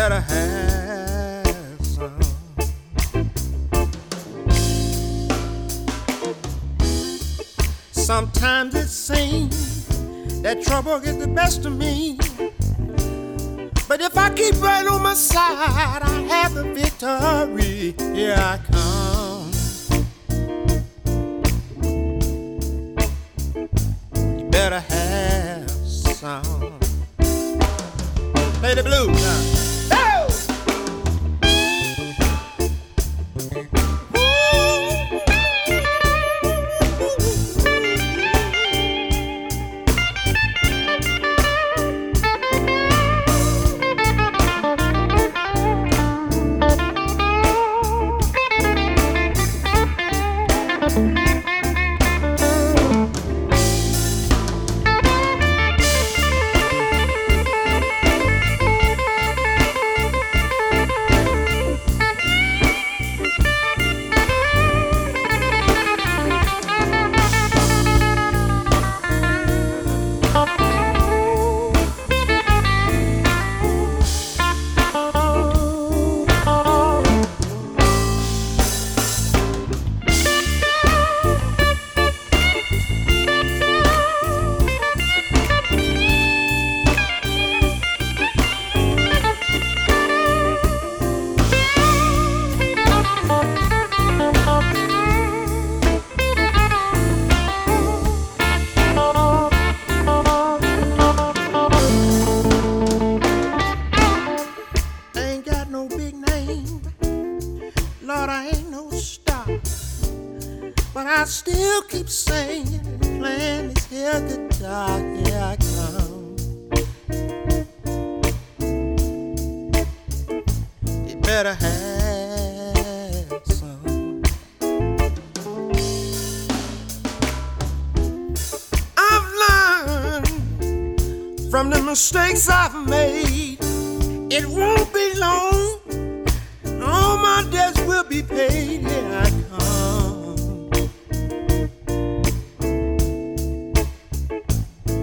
Better have some. Sometimes it seems that trouble gets the best of me. But if I keep right on my side, I have the victory. Here I I ain't no star. But I still keep singing and playing this here guitar. Here I come. You better have some. I've learned from the mistakes I've made. It won't be long. All my will be paid. Here I come.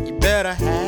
You better have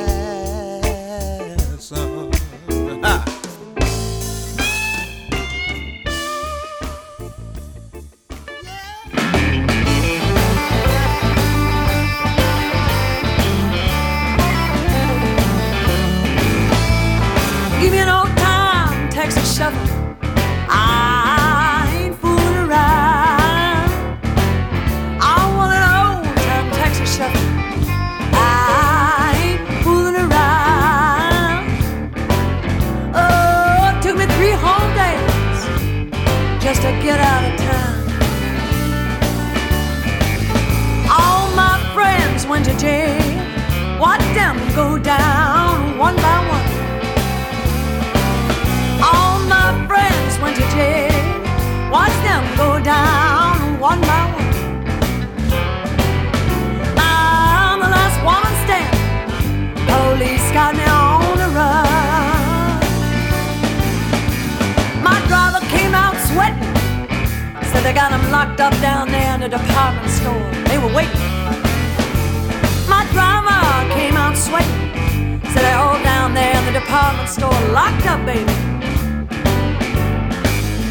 locked up, baby.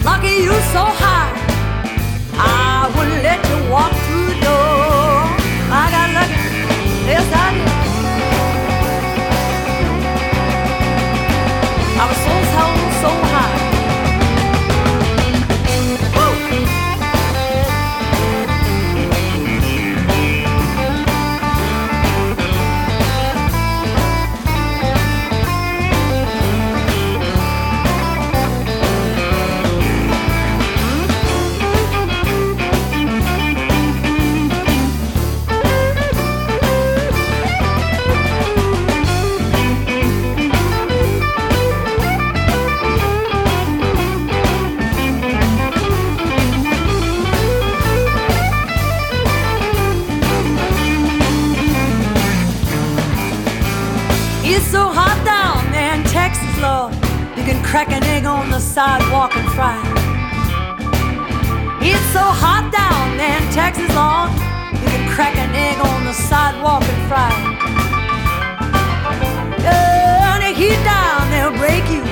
Lucky you so high. sidewalk and fry. It's so hot down there in Texas lawn, you can crack an egg on the sidewalk and fry. Turn the heat down, there'll break you.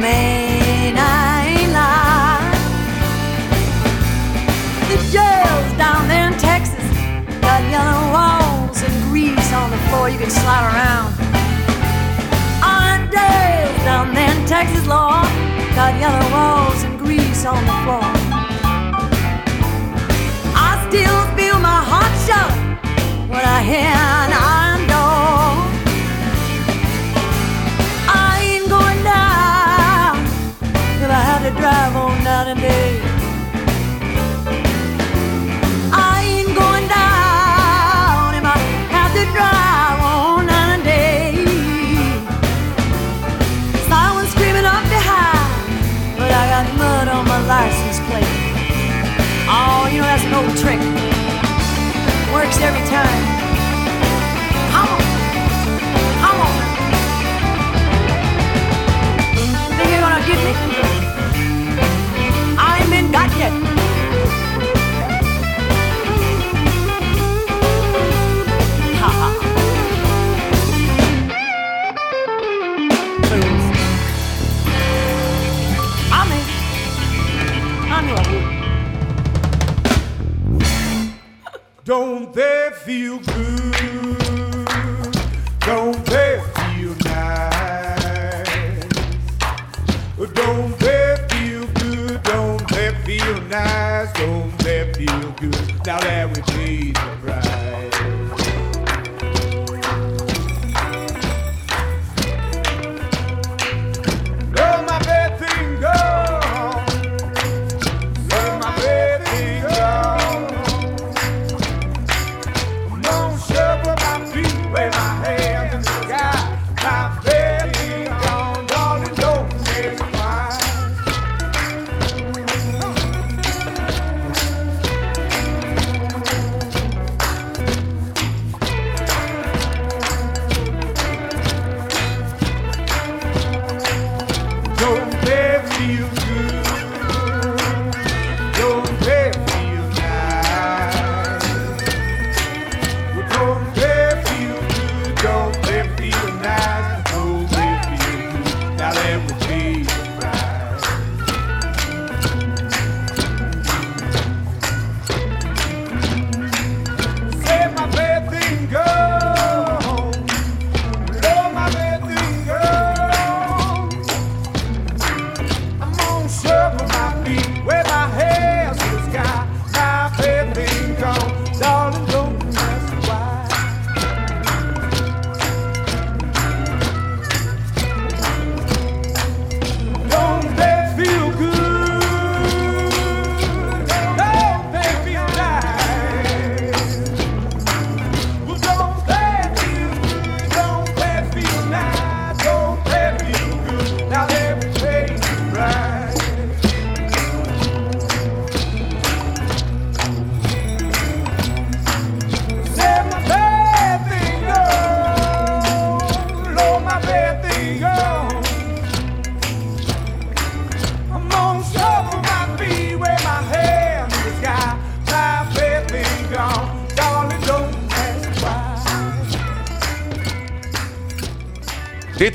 Man, I ain't lying. The jails down there in Texas got yellow walls and grease on the floor you can slide around. On days down there in Texas lawn got yellow walls and grease on the floor. I still feel my heart shut when I hear.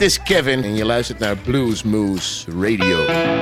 Dit is Kevin en je luistert naar Blues Moose Radio.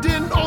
didn't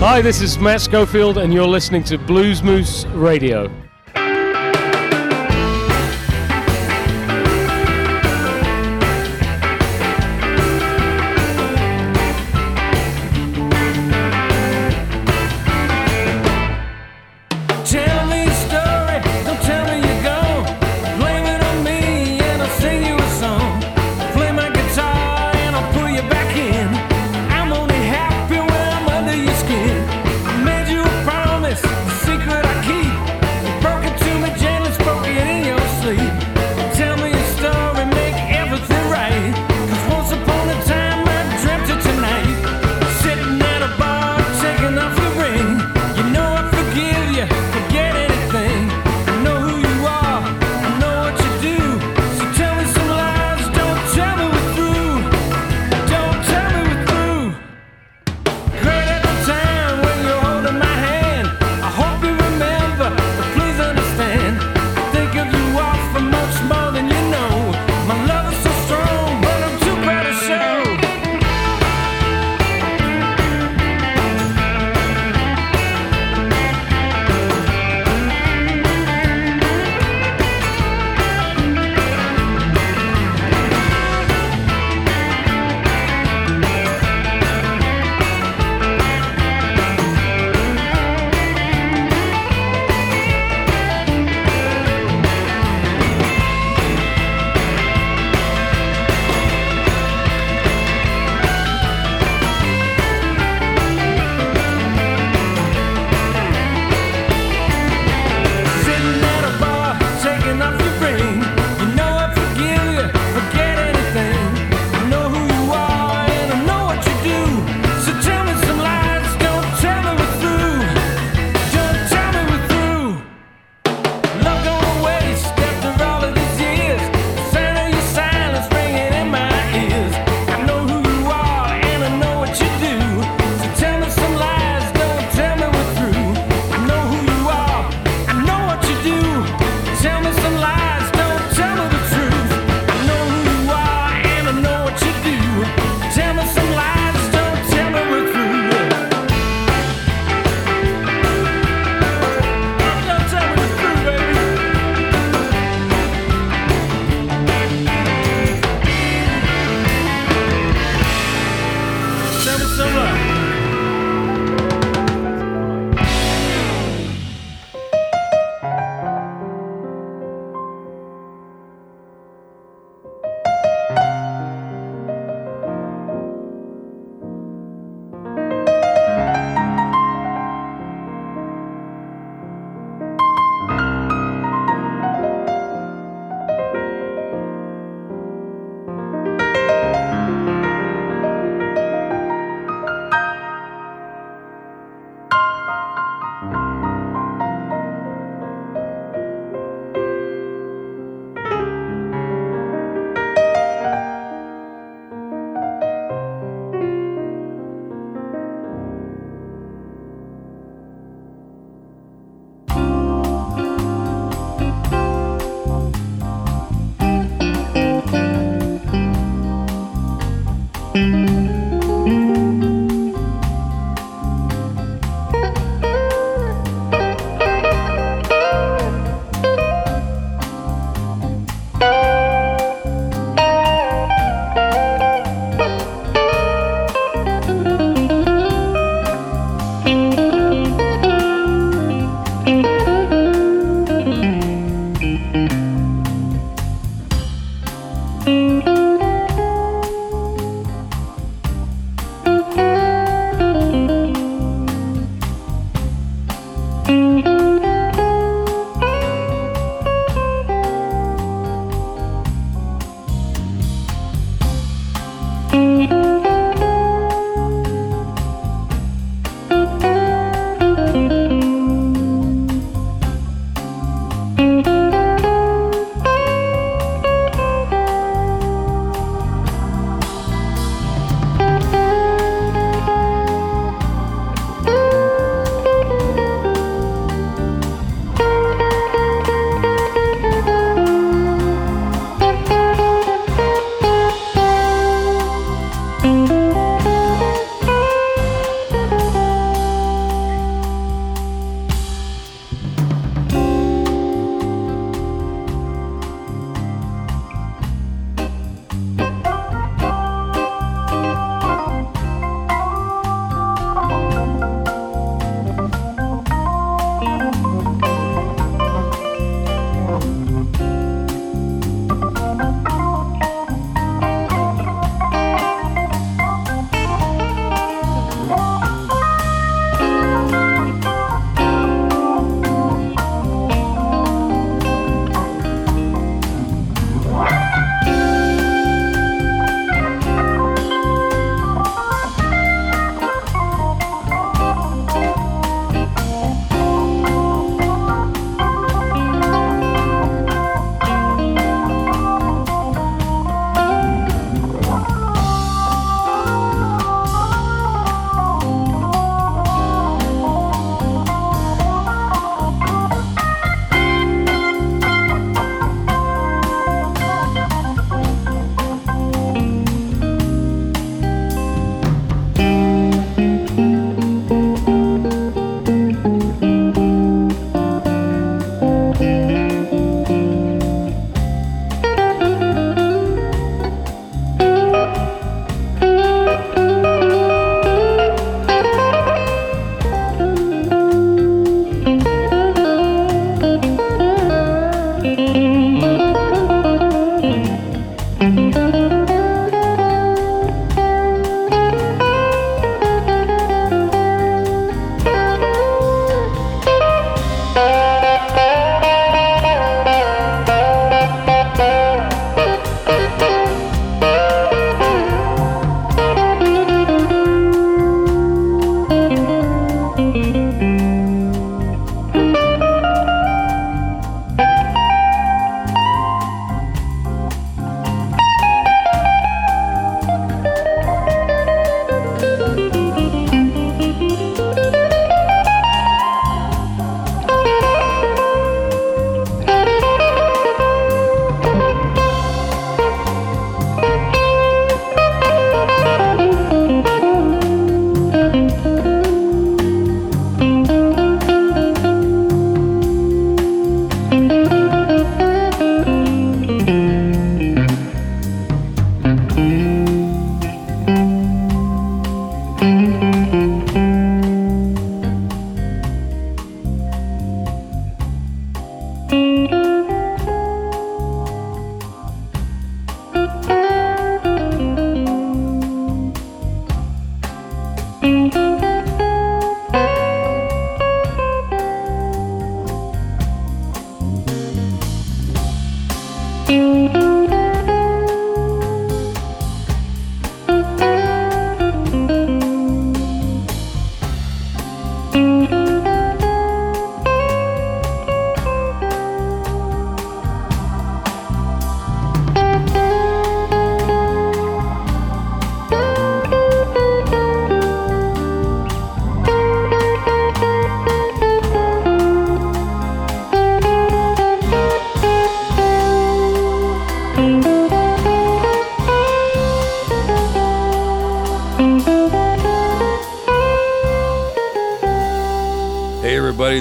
Hi, this is Matt Schofield, and you're listening to Blues Moose Radio.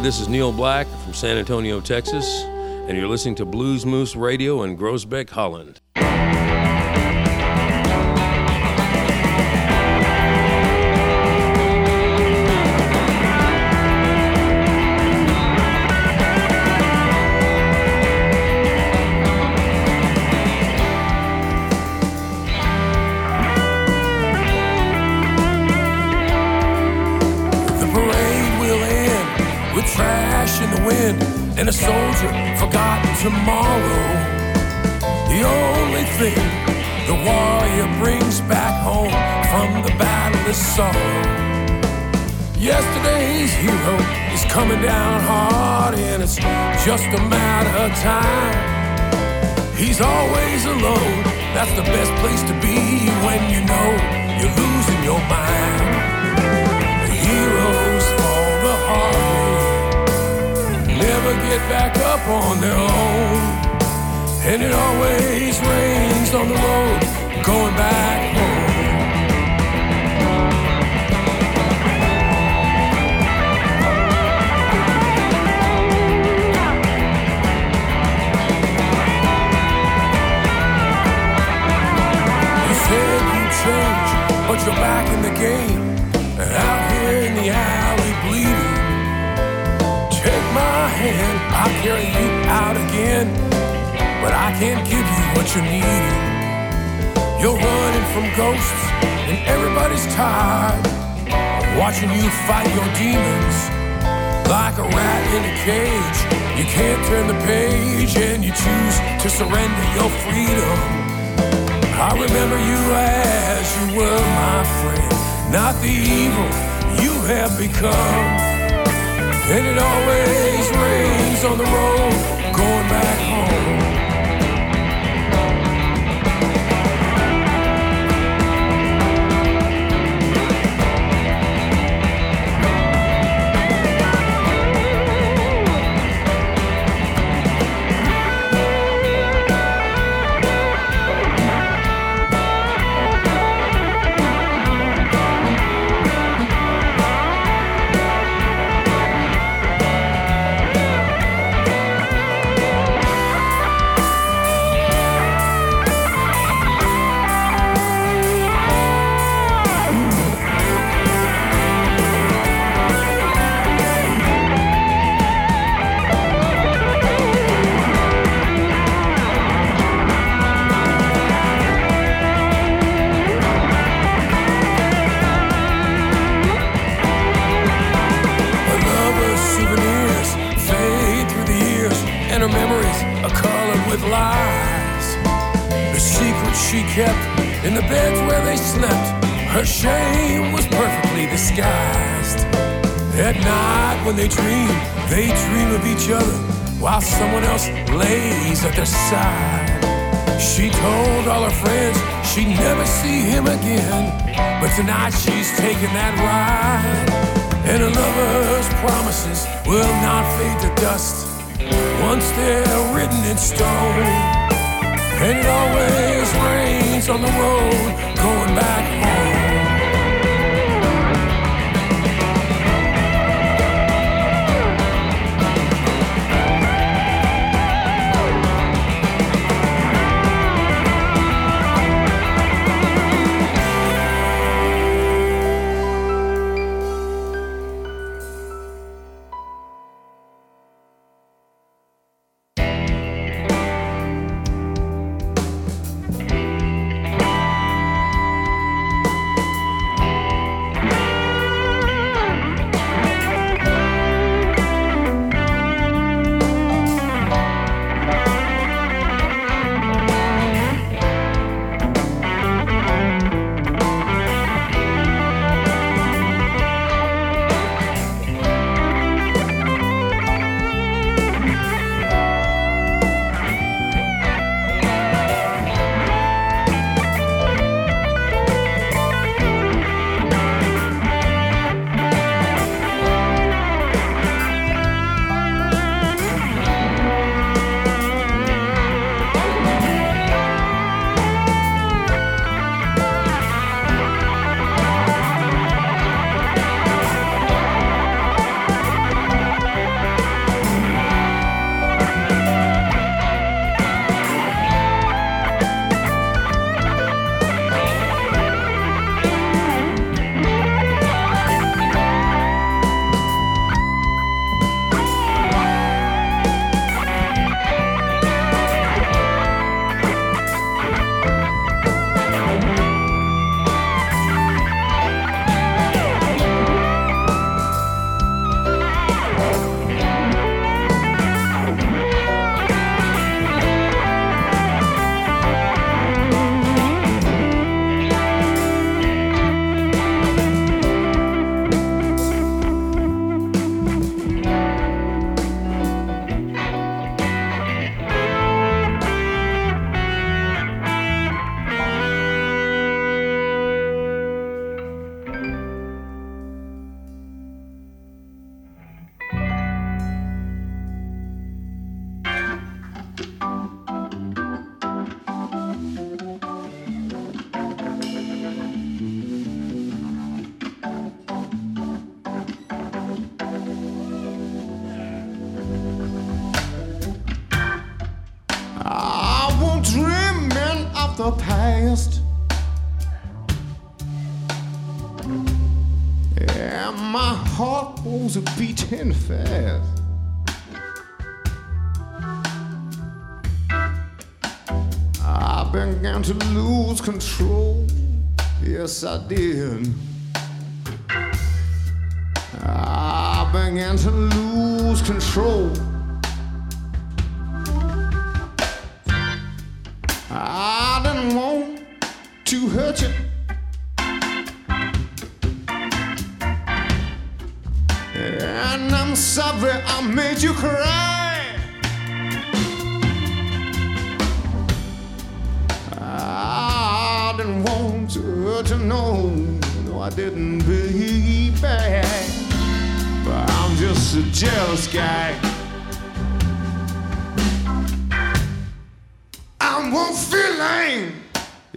This is Neal Black from San Antonio, Texas, and you're listening to Blues Moose Radio in Groesbeek, Holland. Soldier forgotten tomorrow. The only thing the warrior brings back home from the battle is sorrow. Yesterday's hero is coming down hard, and it's just a matter of time. He's always alone. That's the best place to be when you know you're losing your mind. Never get back up on their own. And it always rains on the road going back home. You said you change, but you're back in the game. Out here in the alley I'll carry you out again. But I can't give you what you're needing. You're running from ghosts, and everybody's tired watching you fight your demons. Like a rat in a cage, you can't turn the page, and you choose to surrender your freedom. I remember you as you were my friend, not the evil you have become. And it always rains on the road going back home. Kept in the beds where they slept, her shame was perfectly disguised. At night when they dream, they dream of each other while someone else lays at their side. She told all her friends she'd never see him again, but tonight she's taking that ride. And a lover's promises will not fade to dust once they're written in stone. And it always rains on the road going back I didn't, baby. But I'm just a jealous guy. I'm one feeling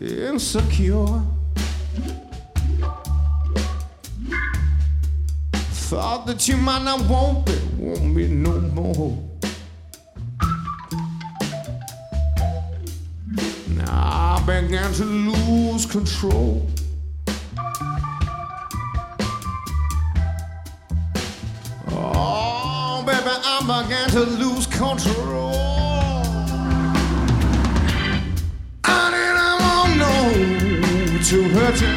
insecure. Thought that you might not want me, want me no more. Now I began to lose control. To lose control. I didn't want no to hurt you.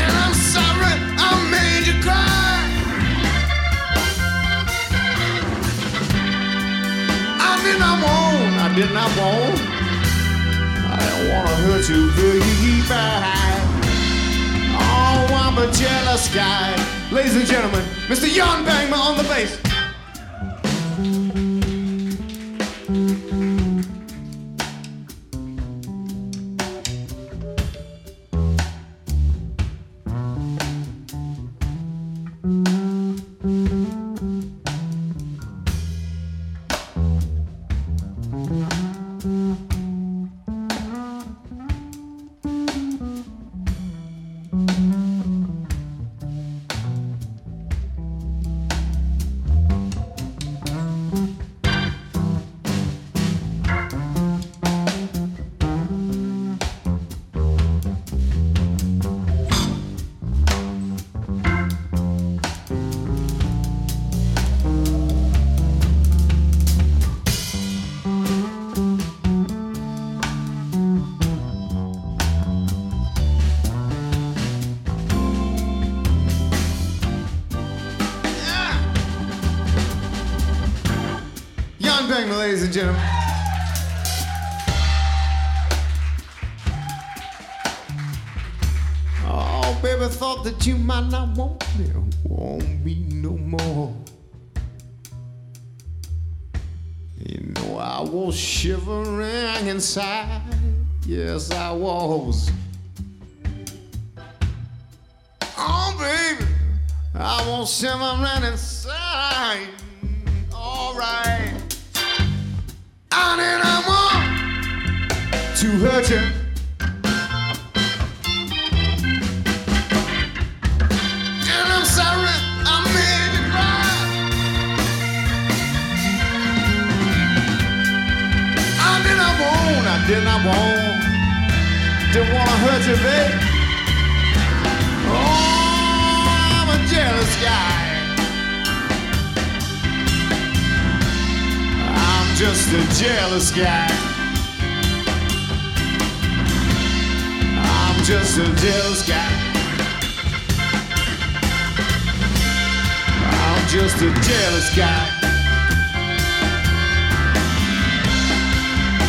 And I'm sorry I made you cry. I did not want, I don't wanna hurt you, baby. Oh, A jealous guy. Ladies and gentlemen, Mr. Jan Bangma on the bass. Might not want me, want me no more. You know, I was shivering inside. Yes, I was. Oh, baby, I was shivering inside. All right. I didn't want to hurt you. Want, didn't want to hurt you, babe. Oh, I'm a jealous guy. I'm just a jealous guy. I'm just a jealous guy. I'm just a jealous guy.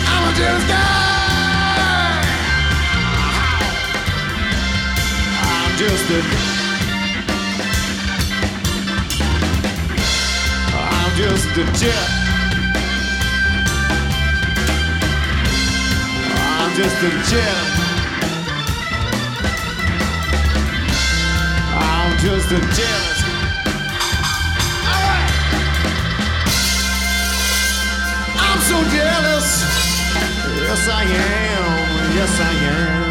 I'm a jealous guy. Just a. I'm just a jealous. I'm just a jealous. I'm just a jealous. Alright. I'm so jealous. Yes, I am. Yes, I am.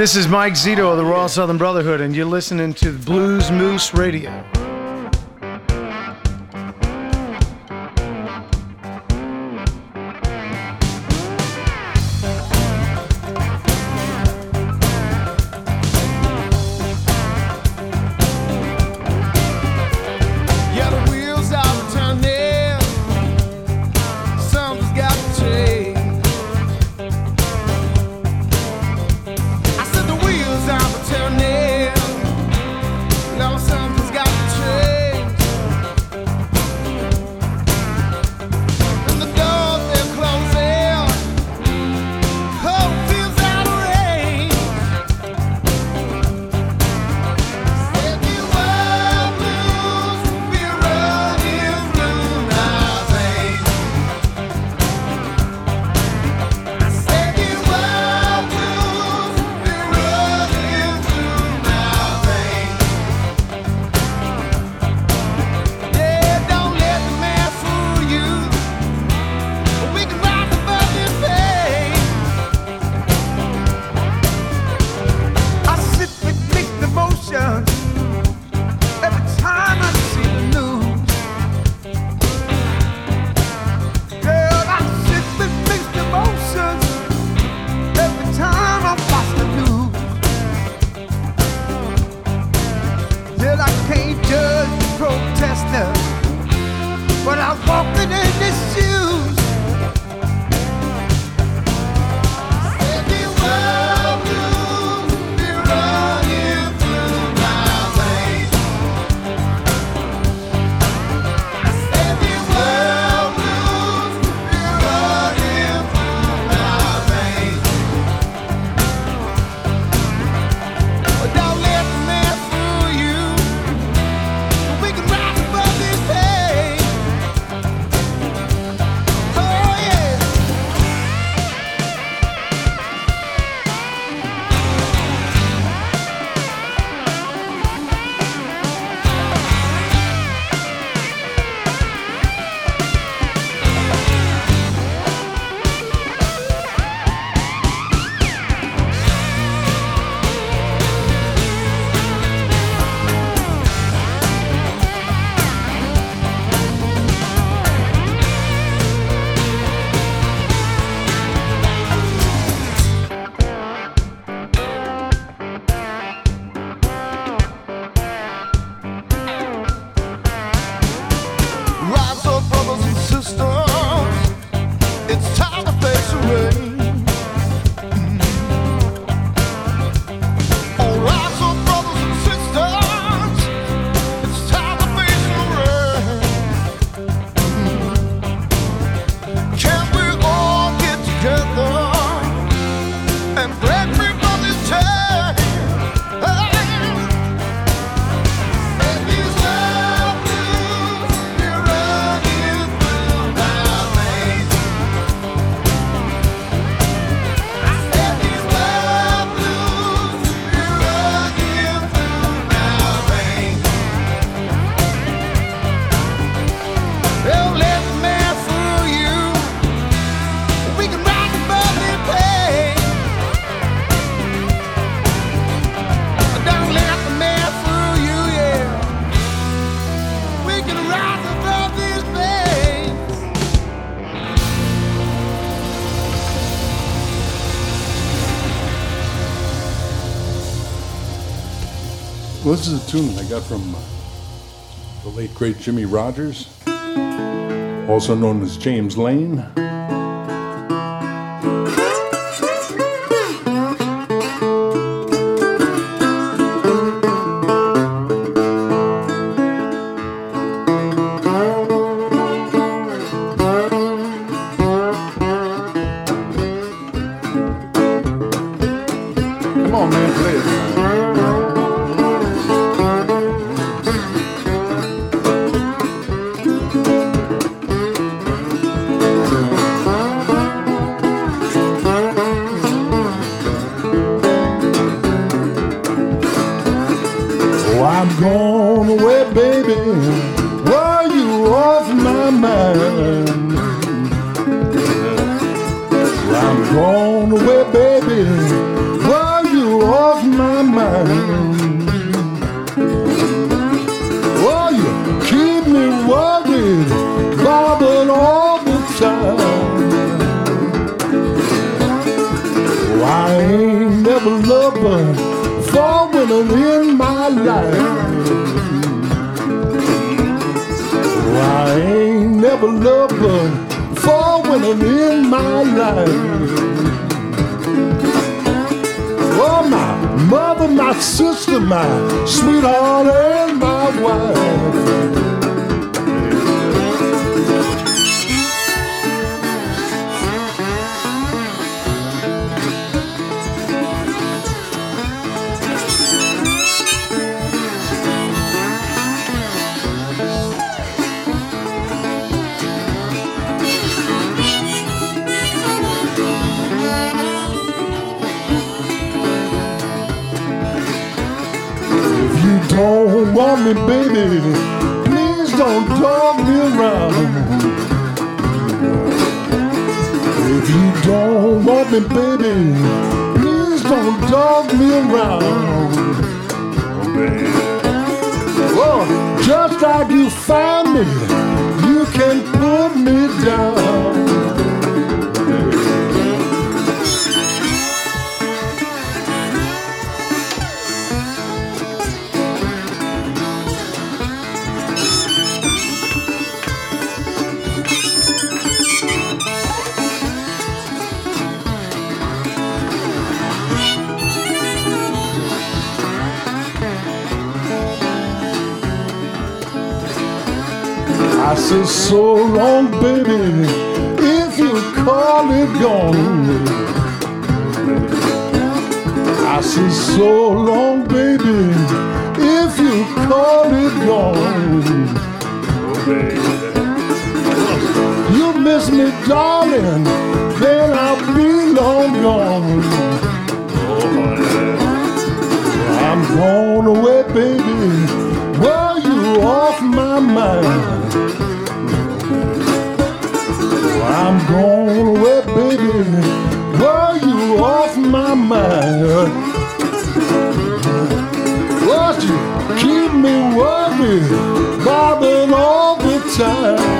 this is Mike Zito of the Royal Southern Brotherhood, and you're listening to Blues Moose Radio. tune I got from uh, the late great Jimmy Rogers, also known as James Lane. Come on, man, play it. Women in my life. I ain't never loved but four women in my life. Oh, my mother, my sister, my sweetheart, and my wife. Me, baby, please don't dog me around. If you don't want me, baby, please don't dog me around. Oh, just like you find me, you can put me down. I said so long, baby, if you call it gone. I said so long, baby, if you call it gone. You miss me, darling, then I'll be long gone. I'm gone away, baby. Well, you off my mind. Gone away, baby. Well, you off my mind. But you keep me worried, bobbing all the time.